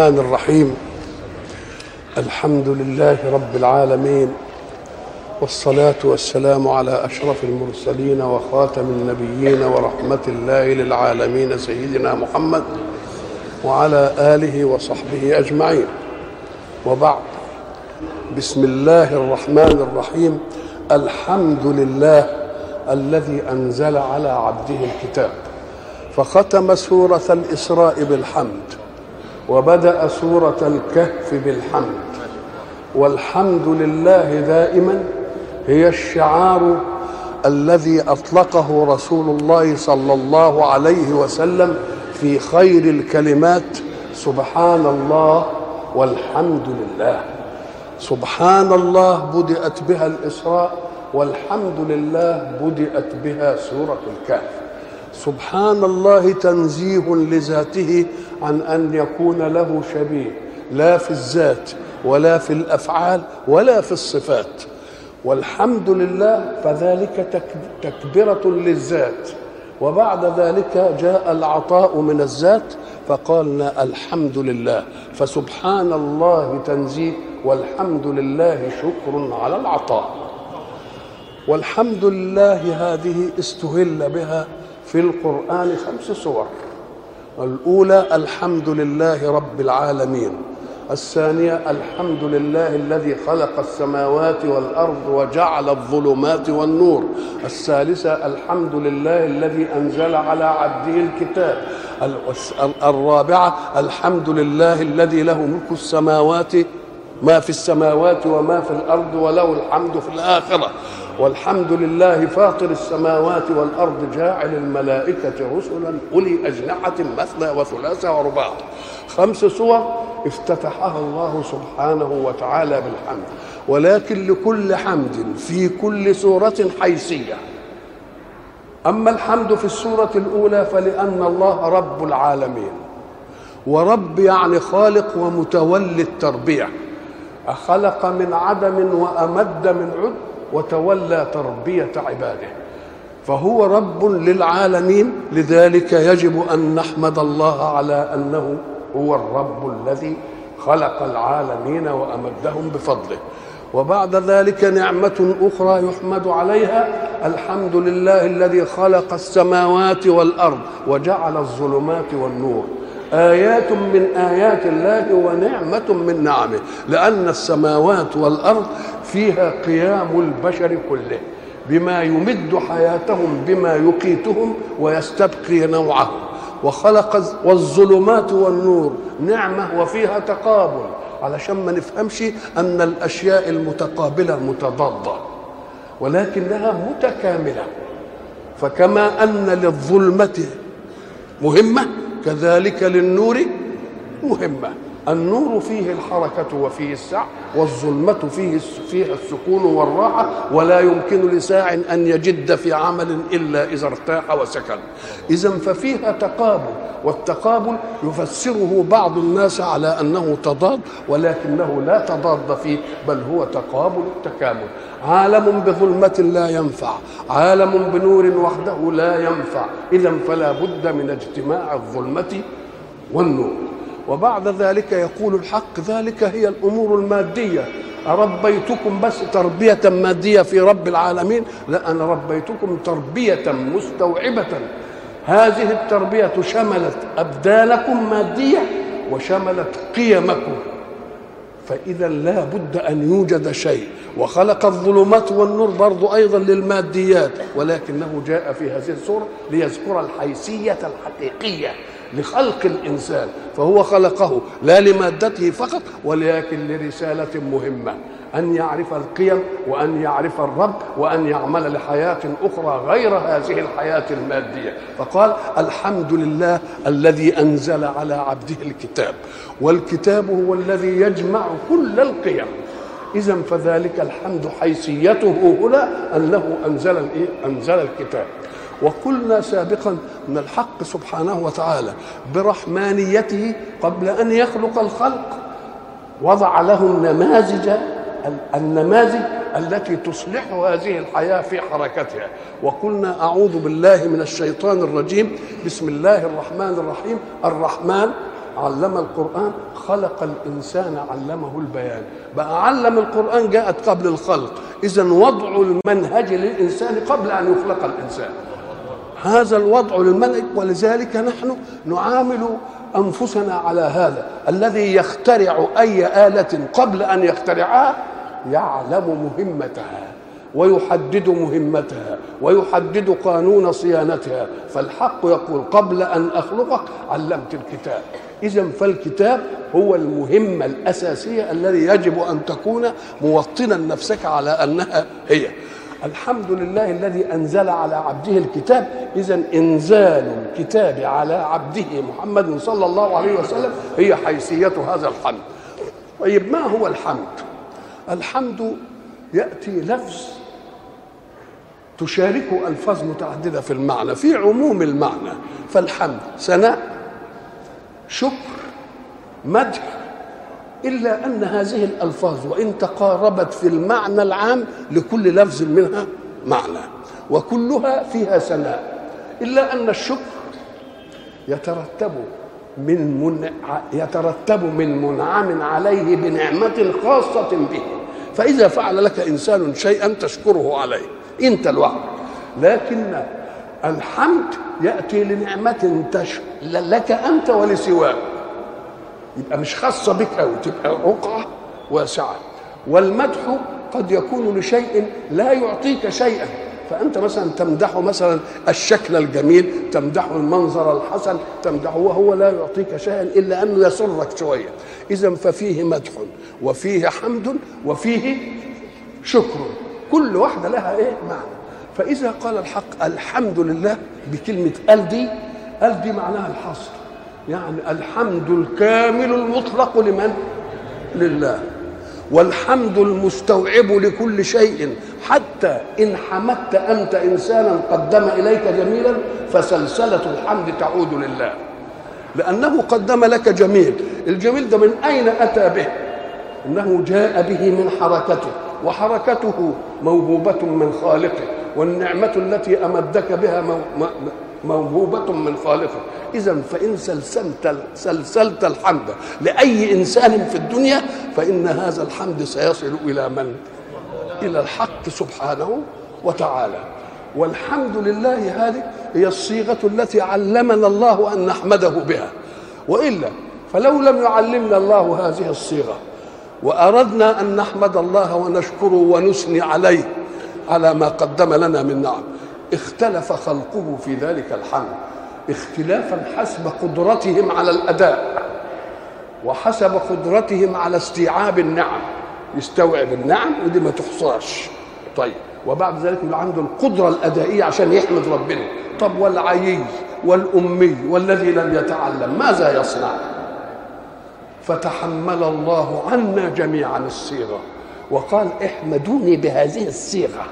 الرحمن الرحيم. الحمد لله رب العالمين والصلاة والسلام على أشرف المرسلين وخاتم النبيين ورحمة الله للعالمين سيدنا محمد وعلى آله وصحبه أجمعين. وبعد بسم الله الرحمن الرحيم. الحمد لله الذي أنزل على عبده الكتاب فختم سورة الإسراء بالحمد. وبدأ سورة الكهف بالحمد. والحمد لله دائما هي الشعار الذي أطلقه رسول الله صلى الله عليه وسلم في خير الكلمات سبحان الله والحمد لله. سبحان الله بدأت بها الإسراء والحمد لله بدأت بها سورة الكهف. سبحان الله تنزيه لذاته عن أن يكون له شبيه لا في الذات ولا في الأفعال ولا في الصفات. والحمد لله فذلك تكبرة للذات. وبعد ذلك جاء العطاء من الذات فقالنا الحمد لله. فسبحان الله تنزيه والحمد لله شكر على العطاء. والحمد لله هذه استهل بها في القرآن خمس صور الأولى الحمد لله رب العالمين. الثانية الحمد لله الذي خلق السماوات والأرض وجعل الظلمات والنور. الثالثة الحمد لله الذي أنزل على عبده الكتاب. الرابعة الحمد لله الذي له ملك السماوات ما في السماوات وما في الأرض وله الحمد في الآخرة. والحمد لله فاطر السماوات والأرض جاعل الملائكة رسلا أولي أجنحة مثنى وثلاث ورباع. خمس صور افتتحها الله سبحانه وتعالى بالحمد. ولكن لكل حمد في كل سورة حيثية. أما الحمد في السورة الأولى فلأن الله رب العالمين. ورب يعني خالق ومتولي التربيه خلق من عدم وأمد من عد وتولى تربية عباده. فهو رب للعالمين لذلك يجب أن نحمد الله على أنه هو الرب الذي خلق العالمين وأمدهم بفضله. وبعد ذلك نعمة أخرى يحمد عليها الحمد لله الذي خلق السماوات والأرض وجعل الظلمات والنور. آيات من آيات الله ونعمة من نعمه لأن السماوات والأرض فيها قيام البشر كله بما يمد حياتهم بما يقيتهم ويستبقي نوعهم. وخلق والظلمات والنور نعمة وفيها تقابل علشان ما نفهمش أن الأشياء المتقابلة متضادة ولكنها متكاملة. فكما أن للظلمة مهمة كذلك للنور مهمة. النور فيه الحركة وفيه السعي والظلمة فيه فيها السكون والراحة ولا يمكن لساع أن يجد في عمل إلا إذا ارتاح وسكن. إذا ففيها تقابل والتقابل يفسره بعض الناس على أنه تضاد ولكنه لا تضاد فيه بل هو تقابل التكامل. عالم بظلمة لا ينفع عالم بنور وحده لا ينفع. إذا فلا بد من اجتماع الظلمة والنور. وبعد ذلك يقول الحق ذلك هي الأمور المادية. أربيتكم بس تربية مادية في رب العالمين؟ لا أنا ربيتكم تربية مستوعبة. هذه التربية شملت أبدانكم مادية وشملت قيمكم. فإذا لا بد أن يوجد شيء. وخلق الظلمات والنور برضو أيضا للماديات ولكنه جاء في هذه السوره ليذكر الحيثية الحقيقية. لخلق الإنسان فهو خلقه لا لمادته فقط ولكن لرسالة مهمة أن يعرف القيم وأن يعرف الرب وأن يعمل لحياة أخرى غير هذه الحياة المادية. فقال الحمد لله الذي أنزل على عبده الكتاب والكتاب هو الذي يجمع كل القيم. اذا فذلك الحمد حيثيته هنا أنه أنزل أنزل الكتاب. وقلنا سابقا ان الحق سبحانه وتعالى برحمانيته قبل أن يخلق الخلق. وضع لهم نماذج النماذج التي تصلح هذه الحياة في حركتها. وقلنا أعوذ بالله من الشيطان الرجيم. بسم الله الرحمن الرحيم. الرحمن علم القرآن خلق الإنسان علمه البيان. بقى علم القرآن جاءت قبل الخلق. إذا وضع المنهج للإنسان قبل أن يخلق الإنسان. هذا الوضع للمنهج ولذلك نحن نعامل أنفسنا على هذا. الذي يخترع أي آلة قبل أن يخترعها يعلم مهمتها ويحدد مهمتها ويحدد قانون صيانتها. فالحق يقول قبل أن أخلقك علمت الكتاب. اذا فالكتاب هو المهمه الأساسية الذي يجب أن تكون موطنا نفسك على أنها هي. الحمد لله الذي أنزل على عبده الكتاب. اذا إنزال الكتاب على عبده محمد صلى الله عليه وسلم هي حيثية هذا الحمد. طيب ما هو الحمد؟ الحمد يأتي لفظ تشاركه ألفاظ متعددة في المعنى في عموم المعنى. فالحمد ثناء شكر مدح إلا أن هذه الألفاظ وإن تقاربت في المعنى العام لكل لفظ منها معنى وكلها فيها ثناء. إلا أن الشكر يترتب من من يترتب من منعم عليه بنعمة خاصة به. فإذا فعل لك إنسان شيئا تشكره عليه أنت لوحدك لكن الحمد يأتي لنعمة. لك أنت ولسواك. يبقى مش خاصة بك أو تبقى رقعة واسعة. والمدح قد يكون لشيء لا يعطيك شيئا. فأنت مثلا تمدحه مثلا الشكل الجميل تمدحه المنظر الحسن تمدحه وهو لا يعطيك شيئا إلا أنه يسرك شوية. إذا ففيه مدح وفيه حمد وفيه شكر. كل واحدة لها إيه؟ معنى. فإذا قال الحق الحمد لله بكلمة ال دي دي معناها الحصر. يعني الحمد الكامل المطلق لمن؟ لله. والحمد المستوعب لكل شيء. حتى إن حمدت أنت إنسانا قدم إليك جميلا فسلسلة الحمد تعود لله. لأنه قدم لك جميل. الجميل ده من أين أتى به؟ إنه جاء به من حركته وحركته موهوبة من خالقه والنعمة التي أمدك بها موهوبة من خالقه. إذا فإن سلسلت سلسلت الحمد لأي إنسان في الدنيا فإن هذا الحمد سيصل إلى من؟ إلى الحق سبحانه وتعالى. والحمد لله هذه هي الصيغة التي علمنا الله أن نحمده بها. وإلا فلو لم يعلمنا الله هذه الصيغة وأردنا أن نحمد الله ونشكره ونثني عليه على ما قدم لنا من نعم اختلف خلقه في ذلك الحمد اختلافا حسب قدرتهم على الأداء وحسب قدرتهم على استيعاب النعم. يستوعب النعم ودي ما تحصاش. طيب وبعد ذلك يبقى عنده القدرة الأدائية عشان يحمد ربنا. طب والعيي والأمي والذي لم يتعلم ماذا يصنع؟ فتحمل الله عنا جميعا الصيغة. وقال احمدوني بهذه الصيغة.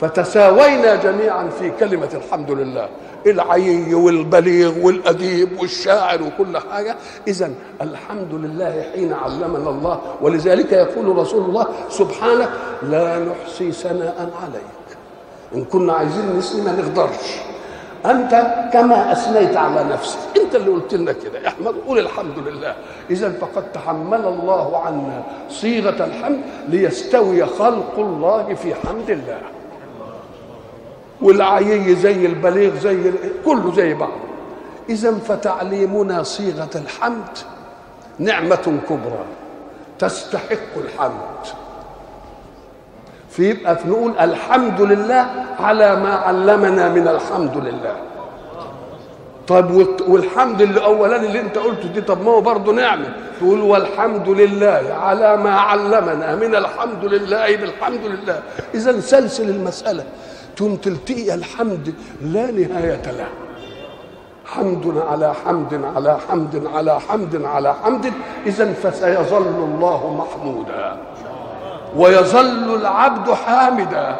فتساوينا جميعا في كلمة الحمد لله. العيي والبليغ والأديب والشاعر وكل حاجة. إذا الحمد لله حين علمنا الله ولذلك يقول رسول الله سبحانك لا نحصي ثناء عليك. إن كنا عايزين نسلم ما نقدرش. أنت كما أثنيت على نفسك. أنت اللي قلت لنا كده أحمد. قول الحمد لله. إذا فقد تحمل الله عنا صيغة الحمد ليستوي خلق الله في حمد الله. والعيي زي البليغ زي كله زي بعض. اذا فتعليمنا صيغة الحمد نعمة كبرى تستحق الحمد. فيبقى نقول الحمد لله على ما علمنا من الحمد لله. طيب والحمد اللي أولاني اللي أنت قلته دي طب ما هو برضه نعمة. تقول والحمد لله على ما علمنا من الحمد لله بالحمد لله. اذا سلسل المسألة ثم تلتقي الحمد لا نهاية له. حمد على حمد على حمد على حمد على حمد إذا فسيظل الله محمودا. ويظل العبد حامدا.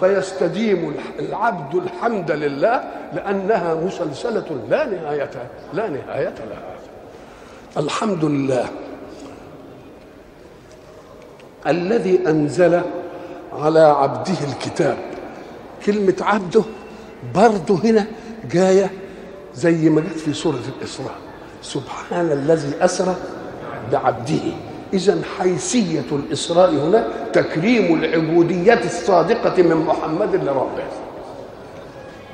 فيستديم العبد الحمد لله لأنها مسلسلة لا نهاية لا نهاية لها الحمد لله الذي أنزل على عبده الكتاب كلمة عبده برضه هنا جاية زي ما جت في سورة الإسراء. سبحان الذي أسرى بعبده. إذا حيثية الإسراء هنا تكريم العبودية الصادقة من محمد لربه.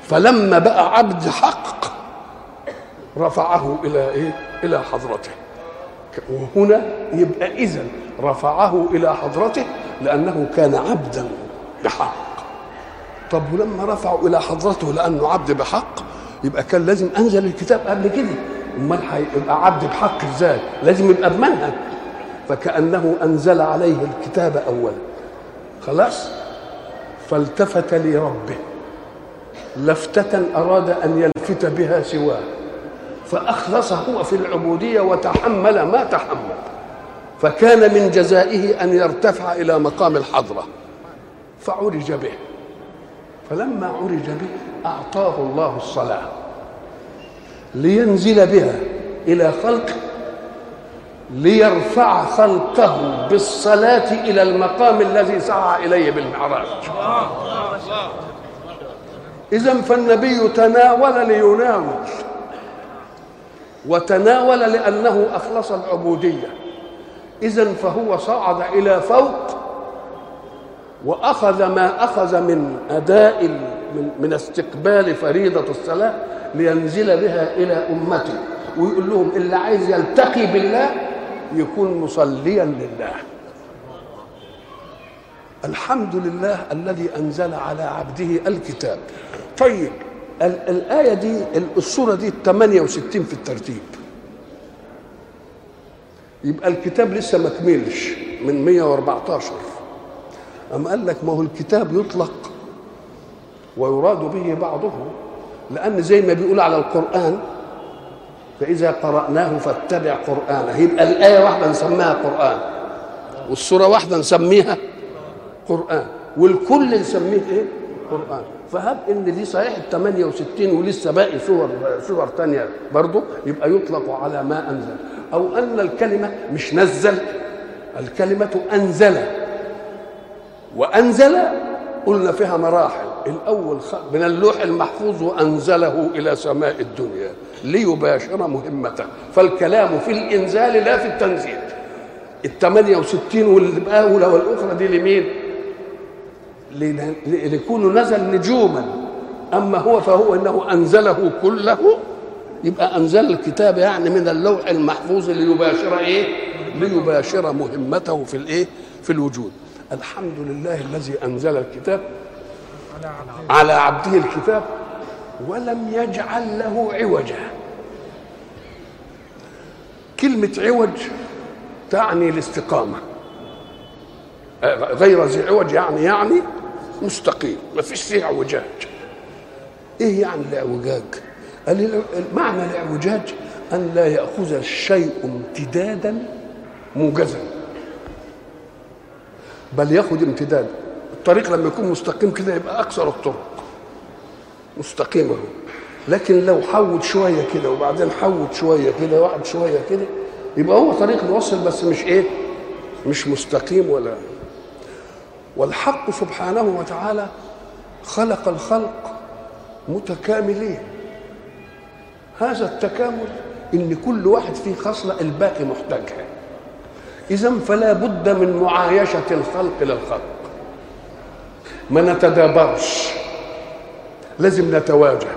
فلما بقى عبد حق رفعه إلى إيه؟ إلى حضرته. وهنا يبقى إذا رفعه إلى حضرته لأنه كان عبدا بحق. طب ولما رفعه إلى حضرته لأنه عبد بحق يبقى كان لازم أنزل الكتاب قبل كده. أمال هيبقى عبد بحق إزاي؟ لازم يبقى بمنهج. فكأنه أنزل عليه الكتاب اولا. خلاص؟ فالتفت لربه. لفتة أراد أن يلفت بها سواه. فأخلص هو في العبودية وتحمل ما تحمل. فكان من جزائه أن يرتفع إلى مقام الحضرة. فعرج به. فلما عرج به أعطاه الله الصلاة لينزل بها إلى خلقه ليرفع خلقه بالصلاة إلى المقام الذي سعى إليه بالمعراج. إذا فالنبي تناول ليناول وتناول لأنه أخلص العبودية. إذا فهو صعد إلى فوق وأخذ ما أخذ من أداء من, من استقبال فريضة الصلاة لينزل بها إلى أمته ويقول لهم اللي عايز يلتقي بالله يكون مصليا لله. الحمد لله الذي أنزل على عبده الكتاب. طيب الآية دي السورة دي 68 في الترتيب. يبقى الكتاب لسه ما كملش من 114 أما قال لك ما هو الكتاب يطلق ويراد به بعضه؟ لأن زي ما بيقول على القرآن فإذا قرأناه فاتبع قرآنه. يبقى الآية واحدة نسميها قرآن والسورة واحدة نسميها قرآن والكل نسميه إيه؟ قرآن. فهب إن دي صحيح ال 68 ولسه باقي سور سور ثانية برضه يبقى يطلق على ما أنزل. أو أن الكلمة مش نزل الكلمة أنزل. وأنزل قلنا فيها مراحل الأول من اللوح المحفوظ وأنزله إلى سماء الدنيا ليباشر مهمته فالكلام في الإنزال لا في التنزيل ال 68 والأولى والأخرى دي لمين؟ ليكون نزل نجوما أما هو فهو إنه أنزله كله يبقى أنزل الكتاب يعني من اللوح المحفوظ ليباشر إيه؟ ليباشر مهمته في الإيه؟ في الوجود الحمد لله الذي أنزل الكتاب على عبده الكتاب ولم يجعل له عوجا. كلمة عوج تعني الاستقامة. غير ذي عوج يعني يعني مستقيم ما فيش فيه اعوجاج. إيه يعني الاعوجاج؟ معنى الاعوجاج أن لا يأخذ الشيء امتدادا موجزا. بل ياخذ امتداد الطريق لما يكون مستقيم كده يبقى أكثر الطرق. مستقيم اهو لكن لو حود شوية كده وبعدين حود شوية كده واحد شوية كده يبقى هو طريق الوصل بس مش إيه؟ مش مستقيم ولا. والحق سبحانه وتعالى خلق الخلق متكاملين. هذا التكامل إن كل واحد فيه خصلة الباقي محتاجها. اذا فلا بد من معايشة الخلق للخلق. ما نتدابرش. لازم نتواجه.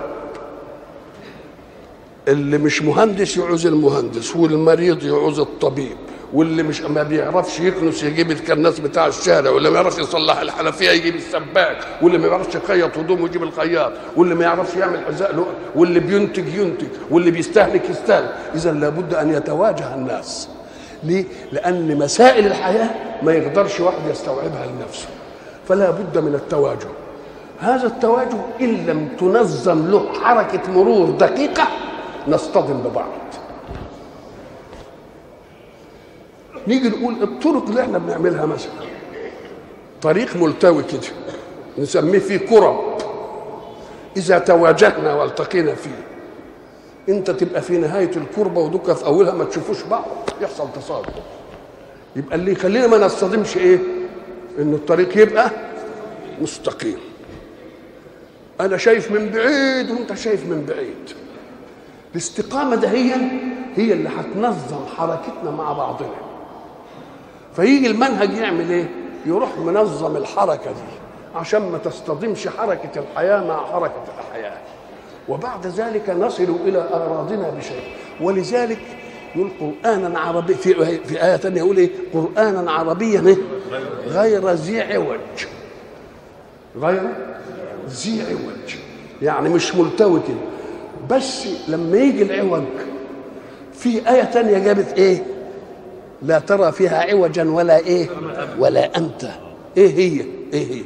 اللي مش مهندس يعوز المهندس والمريض يعوز الطبيب واللي مش ما بيعرفش يكنس يجيب الكناس بتاع الشارع واللي ما يعرفش يصلح الحنفية يجيب السباك واللي ما يعرفش يخيط هدومه يجيب الخياط واللي ما يعرفش يعمل حذاء له واللي بينتج ينتج واللي بيستهلك يستهلك. اذا لابد أن يتواجه الناس. ليه؟ لأن مسائل الحياة ما يقدرش واحد يستوعبها لنفسه فلا بد من التواجه هذا التواجه إن لم تنظم له حركة مرور دقيقة نصطدم ببعض. نيجي نقول الطرق اللي إحنا بنعملها مثلا طريق ملتوي كده نسميه فيه كرب إذا تواجهنا والتقينا فيه انت تبقى في نهاية الكربة ودك في أولها ما تشوفوش بعض. يحصل تصادم. يبقى اللي يخلينا ما نصطدمش إيه؟ إن الطريق يبقى مستقيم. أنا شايف من بعيد وأنت شايف من بعيد. الاستقامة ده هي هي اللي هتنظم حركتنا مع بعضنا. فيجي المنهج يعمل إيه؟ يروح منظم الحركة دي عشان ما تصطدمش حركة الحياة مع حركة الحياة. وبعد ذلك نصل إلى اغراضنا بشيء ولذلك يقول قرانا عربي في في آية ثانية يقول إيه قرانا عربيا إيه؟ غير ذي عوج غير ذي عوج يعني مش ملتوي كده بس لما يجي العوج في آية تانية جابت إيه؟ لا ترى فيها عوجا ولا إيه؟ ولا أنت إيه هي؟ إيه هي؟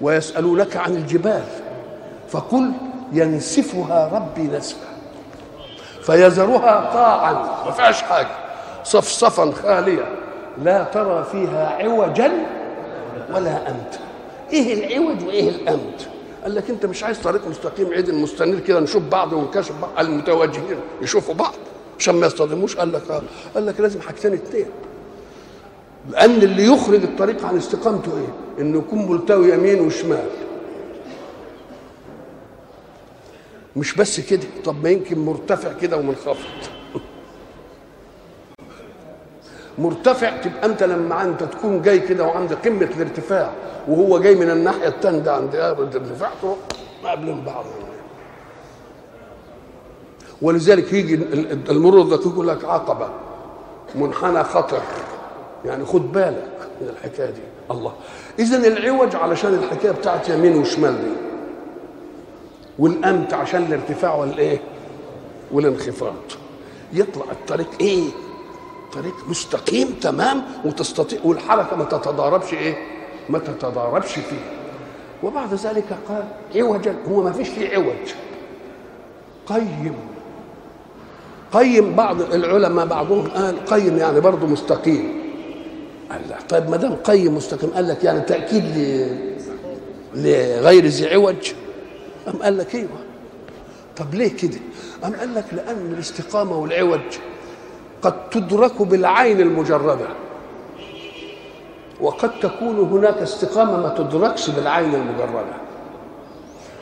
ويسألونك عن الجبال فقل ينسفها ربي نسفا فيذرها قاعا ما فيهاش حاجة صفصفا خالية لا ترى فيها عوجا ولا أنت إيه العوج وإيه الأمت؟ قال لك أنت مش عايز طريق مستقيم عيد المستنير كده نشوف بعض ونكشف بعض. المتوجهين يشوفوا بعض عشان ما يصطدموش. قال لك آه. قال لك لازم حاجتين اتنين. لأن اللي يخرج الطريق عن استقامته إيه؟ إنه يكون ملتوي يمين وشمال. مش بس كده. طب ما يمكن مرتفع كده ومنخفض. مرتفع تبقى انت لما انت تكون جاي كده وعند قمة الارتفاع وهو جاي من الناحية الثانية عند الارتفاع تروح قابلين بعض ولذلك يجي المرور ده يقول لك عقبة منحنى خطر. يعني خد بالك من الحكاية دي. الله. اذا العوج علشان الحكاية بتاعت يمين وشمال دي. والأمت عشان الارتفاع والايه والانخفاض. يطلع الطريق إيه؟ طريق مستقيم تمام وتستطيع والحركة ما تتضاربش إيه؟ ما تتضاربش فيه. وبعد ذلك قال عوجا هو ما فيش فيه عوج. قيم. قيم بعض العلماء بعضهم قال قيم يعني برضه مستقيم. قال لا. طيب ما دام قيم مستقيم قال لك يعني تأكيد. لغير ذي عوج. أم قال لك أيوه. طب ليه كده؟ أم قال لك لأن الاستقامة والعوج قد تدرك بالعين المجردة. وقد تكون هناك استقامة ما تدركش بالعين المجردة.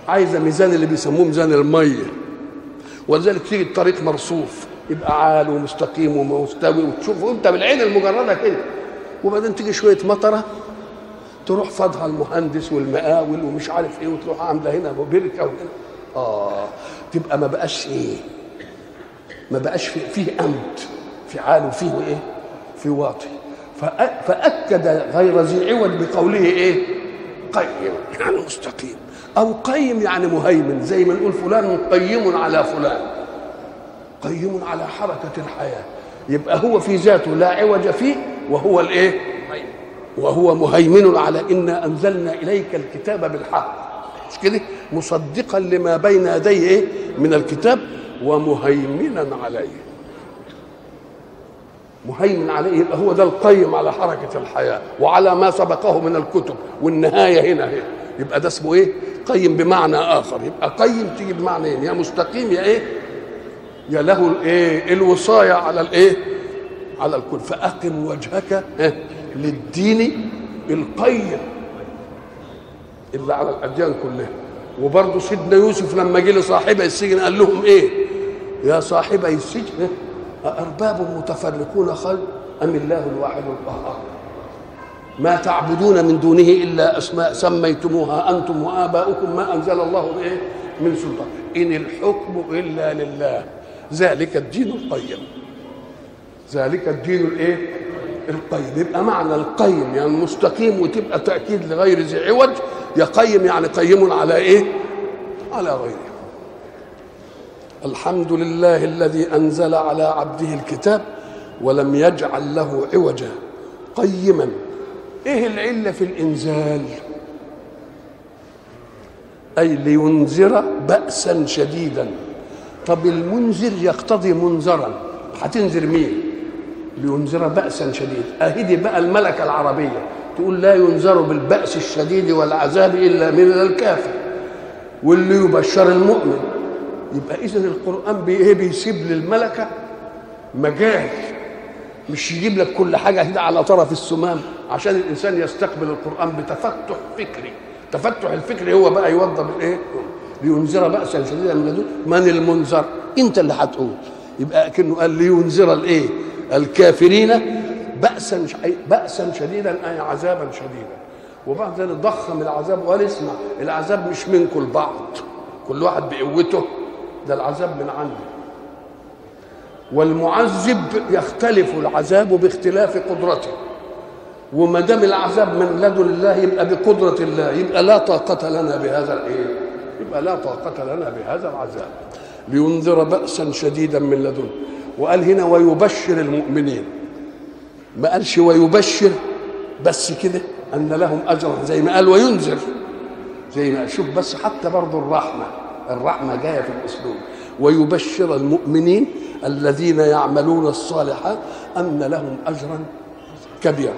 عايزة ميزان اللي بيسموه ميزان المية ولذلك تيجي الطريق مرصوف. يبقى عال ومستقيم ومستوي. وتشوفه انت بالعين المجردة كده. وبعدين تيجي شوية مطرة. تروح فاضها المهندس والمقاول ومش عارف إيه وتروح عاملة هنا بركه وهنا. آه تبقى ما بقاش إيه ما بقاش فيه, فيه امت في عال وفيه إيه في واطي. فأكد غير ذي عوج بقوله إيه قيم يعني مستقيم. أو قيم يعني مهيمن زي ما نقول فلان قيم على فلان. قيم على حركة الحياة. يبقى هو في ذاته لا عوج فيه وهو الإيه وهو مهيمن على إنا أنزلنا إليك الكتاب بالحق. مش كده؟ مصدقا لما بين يديه إيه؟ من الكتاب ومهيمنا عليه. مهيمن عليه يبقى هو ده القيم على حركة الحياة وعلى ما سبقه من الكتب والنهاية هنا هي يبقى ده اسمه إيه؟ قيم بمعنى آخر. يبقى قيم تيجي بمعنيين يا مستقيم يا إيه؟ يا له الايه الوصايه على الايه على الكل. فأقم وجهك للدين القيم اللي على الأديان كلها. وبرضه سيدنا يوسف لما جه لصاحبي السجن قال لهم إيه؟ يا صاحبي السجن أأرباب متفرقون خير أم الله الواحد القهار؟ ما تعبدون من دونه إلا أسماء سميتموها أنتم وآباؤكم ما أنزل الله به من سلطان. إن الحكم إلا لله. ذلك الدين القيم. ذلك الدين الإيه؟ القيم. يبقى معنى القيم يعني مستقيم وتبقى تأكيد لغير ذي عوج. يا قيم يعني قيم على إيه؟ على غيره. الحمد لله الذي أنزل على عبده الكتاب ولم يجعل له عوجا. قيما. إيه العلة في الإنزال؟ أي لينذر بأسا شديدا. طب المنذر يقتضي منذرا. هتنذر مين؟ لينذر بأسا شديدا أهدي بقى الملكة العربية تقول لا ينذر بالبأس الشديد والعذاب إلا من الكافر. واللي يبشر المؤمن. يبقى إذا القرآن بإيه بيسيب للملكة مجال. مش يجيب لك كل حاجة كده على طرف السمام عشان الإنسان يستقبل القرآن بتفتح فكري. تفتح الفكري هو بقى يوضب الإيه لينذر بأسا شديدا من لدن من المنذر؟ أنت اللي هتقول. يبقى كأنه قال لينذر الإيه؟ الكافرين بأسا بأسا شديدا أي عذابا شديدا. وبعد ذلك ضخم العذاب وقال اسمع العذاب مش منكم البعض كل واحد بقوته. ده العذاب من عندي والمعذب يختلف العذاب باختلاف قدرته. وما دام العذاب من لدن الله يبقى بقدرة الله. يبقى لا طاقة لنا بهذا الايه؟ يبقى لا طاقة لنا بهذا العذاب. لينذر بأسا شديدا من لدنه وقال هنا ويبشر المؤمنين. ما قالش ويبشر بس كده أن لهم أجرا زي ما قال وينذر. زي ما شوف بس حتى برضه الرحمة الرحمة جاية في الأسلوب. ويبشر المؤمنين الذين يعملون الصالحات أن لهم أجرا كبيرا.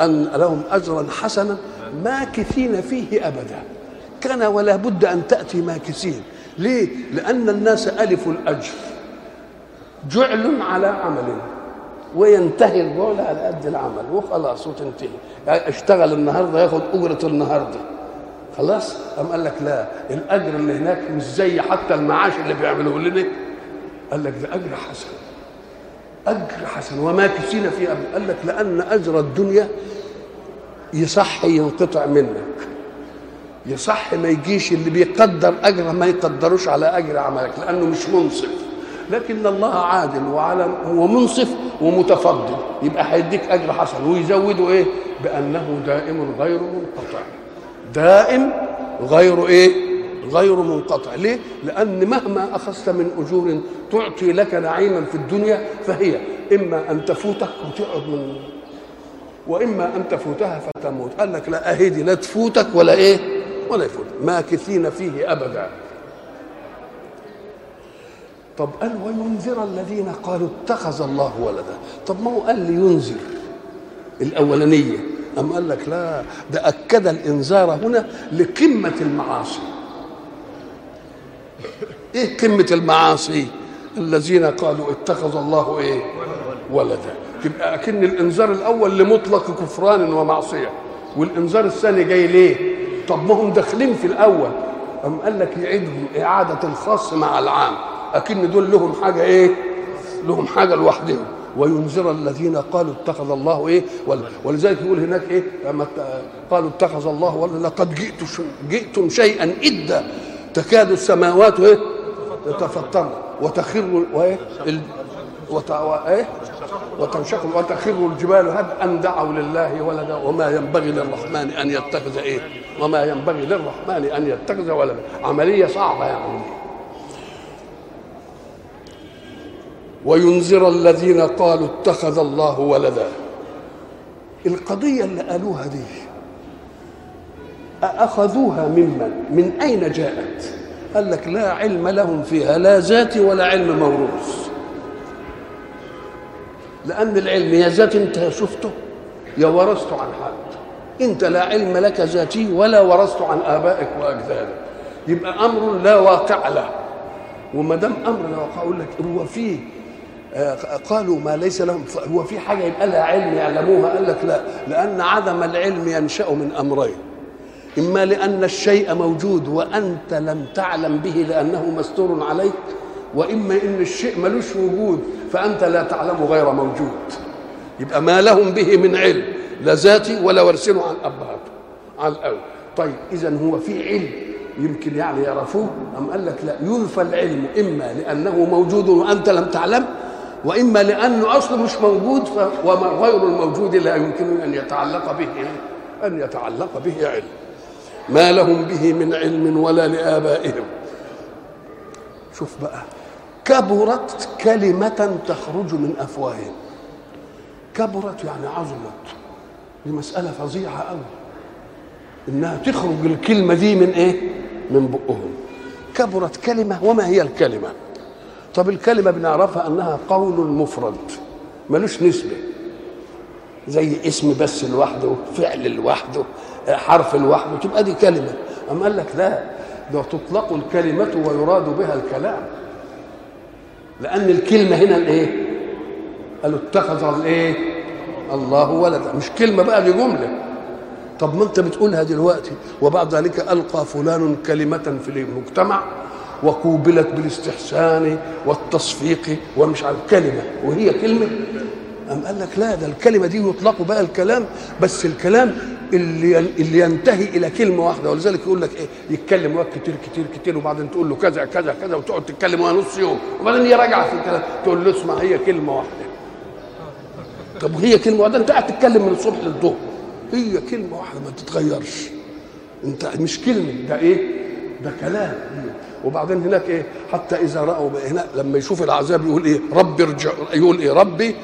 أن لهم أجرا حسنا ماكثين فيه أبدا. كان ولا بد أن تأتي ماكثين. ليه؟ لأن الناس ألفوا الأجر. جعل على عمل. وينتهي الجعل على قد العمل وخلاص وتنتهي. يعني اشتغل النهارده ياخد أجرة النهارده. خلاص؟ قام قال لك لا الأجر اللي هناك مش زي حتى المعاش اللي بيعملوه لنا. قال لك ده أجر حسن. أجر حسن. وما كسينا فيه أبدا. قال لك لأن أجر الدنيا يصح ينقطع منك. يصح ما يجيش اللي بيقدر أجر ما يقدروش على أجر عملك لأنه مش منصف. لكن الله عادل وعلم ومنصف ومتفضل. يبقى هيديك أجر حسن. ويزوده إيه؟ بأنه دائم غير منقطع. دائم غير إيه؟ غير منقطع. ليه؟ لأن مهما أخذت من أجور تعطي لك نعيما في الدنيا فهي إما أن تفوتك وتقعد من وإما أن تفوتها فتموت. قال لك لا أهدي لا تفوتك ولا إيه؟ ولا يفوت ماكثين فيه أبدا. طب قال وينذر الذين قالوا اتخذ الله ولدا. طب ما هو قال لينذر الأولانية. أم قال لك لا ده أكد الإنذار هنا لقمة المعاصي. إيه قمة المعاصي؟ الذين قالوا اتخذ الله إيه؟ ولدا. يبقى أكن الإنذار الأول لمطلق كفران ومعصية والإنذار الثاني جاي ليه؟ طب ما هم داخلين في الأول. أم قال لك يعيدهم إعادة الخاص مع العام. أكن دول لهم حاجة إيه؟ لهم حاجة لوحدهم. وينذر الذين قالوا اتخذ الله إيه؟ ولذلك يقول هناك إيه؟ لما قالوا اتخذ الله ولا لقد جئت جئتم شيئا ادا تكاد السماوات إيه؟ تتفطرن وتخر وإيه؟ وت... إيه وتنشق. وتخر الجبال ان دعوا لله ولدا. وما ينبغي للرحمن أن يتخذ إيه؟ وما ينبغي للرحمن أن يتخذ ولدا. عملية صعبة يعني. وينذر الذين قالوا اتخذ الله ولدا. القضية اللي قالوها دي أخذوها ممن؟ من أين جاءت؟ قال لك لا علم لهم فيها لا ذاتي ولا علم موروث. لأن العلم يا ذات أنت شفته يا ورثته عن حد. أنت لا علم لك ذاتي ولا ورثته عن آبائك وأجدادك. يبقى أمر لا واقع له. وما دام أمر لا واقع أقول لك هو فيه قالوا ما ليس لهم هو في حاجة يبقى لها علم يعلموها؟ قال لك لا لأن عدم العلم ينشأ من أمرين. إما لأن الشيء موجود وأنت لم تعلم به لأنه مستور عليك وإما إن الشيء ملوش وجود فأنت لا تعلم غير موجود. يبقى ما لهم به من علم لا ذاتي ولا ورثينه عن ابهاته عن الأول طيب اذا هو في علم يمكن يعني يعرفوه؟ أم قال لك لا ينفى العلم إما لأنه موجود وأنت لم تعلم وإما لأنه اصله مش موجود وما غير الموجود لا يمكن أن يتعلق به أن يتعلق به علم. ما لهم به من علم ولا لآبائهم. شوف بقى كبرت كلمة تخرج من أفواههم. كبرت يعني عظمت. دي مسألة فظيعة أوي. إنها تخرج الكلمة دي من إيه؟ من بقهم. كبرت كلمة وما هي الكلمة؟ طب الكلمة بنعرفها أنها قول مفرد ملوش نسبة. زي اسم بس لوحده فعل لوحده حرف لوحده تبقى دي كلمة. أم قال لك لا ده تطلق الكلمة ويراد بها الكلام. لأن الكلمة هنا الإيه؟ قالوا اتخذ الإيه؟ الله ولدا. مش كلمة بقى دي جملة. طب ما أنت بتقولها دلوقتي وبعد ذلك ألقى فلان كلمة في المجتمع. وقوبلت بالاستحسان والتصفيق ومش عارف كلمة. وهي كلمة؟ أم قال لك لا ده الكلمة دي يطلق بقى الكلام بس الكلام اللي اللي ينتهي إلى كلمة واحدة. ولذلك يقول لك إيه؟ يتكلم وقت كتير كتير كتير وبعدين تقول له كذا كذا كذا وتقعد تتكلم نص يوم. وبعدين هي راجعة في الكلام تقول له اسمع هي كلمة واحدة. طب هي كلمة واحدة؟ أنت قاعد تتكلم من الصبح للظهر. هي كلمة واحدة ما تتغيرش. أنت مش كلمة ده إيه؟ ده كلام. وبعدين هناك إيه؟ حتى إذا رأوا هنا لما يشوف العذاب يقول إيه؟ ربي ارجع يقول إيه؟ ربي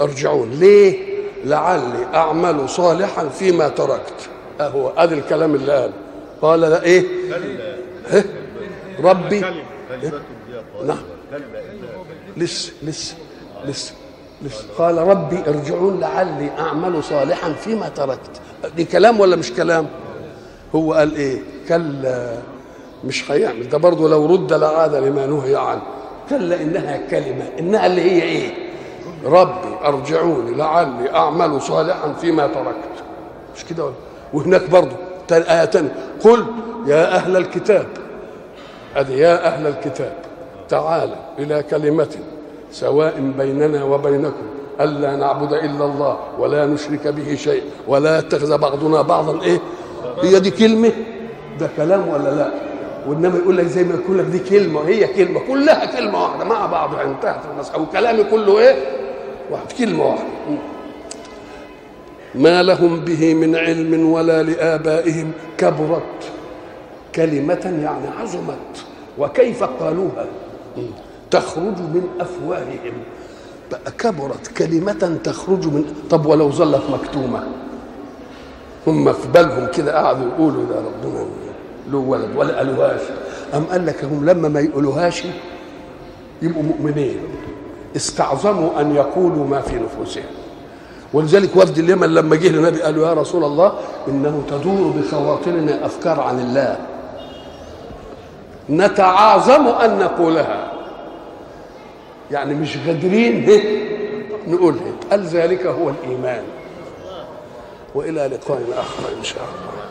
ارجعون. ليه؟ لعلي أعمل صالحا فيما تركت. اهو ادي الكلام اللي قال. قال لا إيه؟ إيه؟ ربي. إيه؟ نعم. لسه لسه لسه لسه قال ربي ارجعون لعلي أعمل صالحا فيما تركت. دي كلام ولا مش كلام؟ هو قال إيه؟ كلا. مش هيعمل. ده برضه لو رد لعاد لما نهي عنه. كلا إنها كلمة. إنها اللي هي إيه؟ ربي أرجعوني لعلي أعمل صالحا فيما تركت. مش كده ولا؟ وهناك برضه آية تانية. قل يا أهل الكتاب. أدي يا أهل الكتاب تعالى إلى كلمة سواء بيننا وبينكم. ألا نعبد إلا الله ولا نشرك به شيء ولا يتخذ بعضنا بعضا. إيه؟ هي دي كلمة؟ ده كلام ولا لا؟ وإنما يقول لك زي ما يقول لك دي كلمة هي كلمة كلها كلمة واحدة. مع بعضها انتهت المسألة وكلامي كله إيه؟ واحد كلمة واحدة. ما لهم به من علم ولا لآبائهم. كبرت. كلمة يعني عظمت. وكيف قالوها؟ تخرج من أفواههم. بقى كبرت. كلمة تخرج من طب ولو ظلت مكتومة. هم في بالهم كده قعدوا يقولوا ده ربنا. له ولد ولا قالوهاش. أم قال لك هم لما ما يقولوهاش يبقوا مؤمنين. استعظموا أن يقولوا ما في نفوسهم. ولذلك وفد اليمن لما جه للنبي قالوا يا رسول الله إنه تدور بخواطرنا أفكار عن الله. نتعاظم أن نقولها. يعني مش قادرين نقولها قال ذلك هو الإيمان. وإلى لقاء آخر إن شاء الله.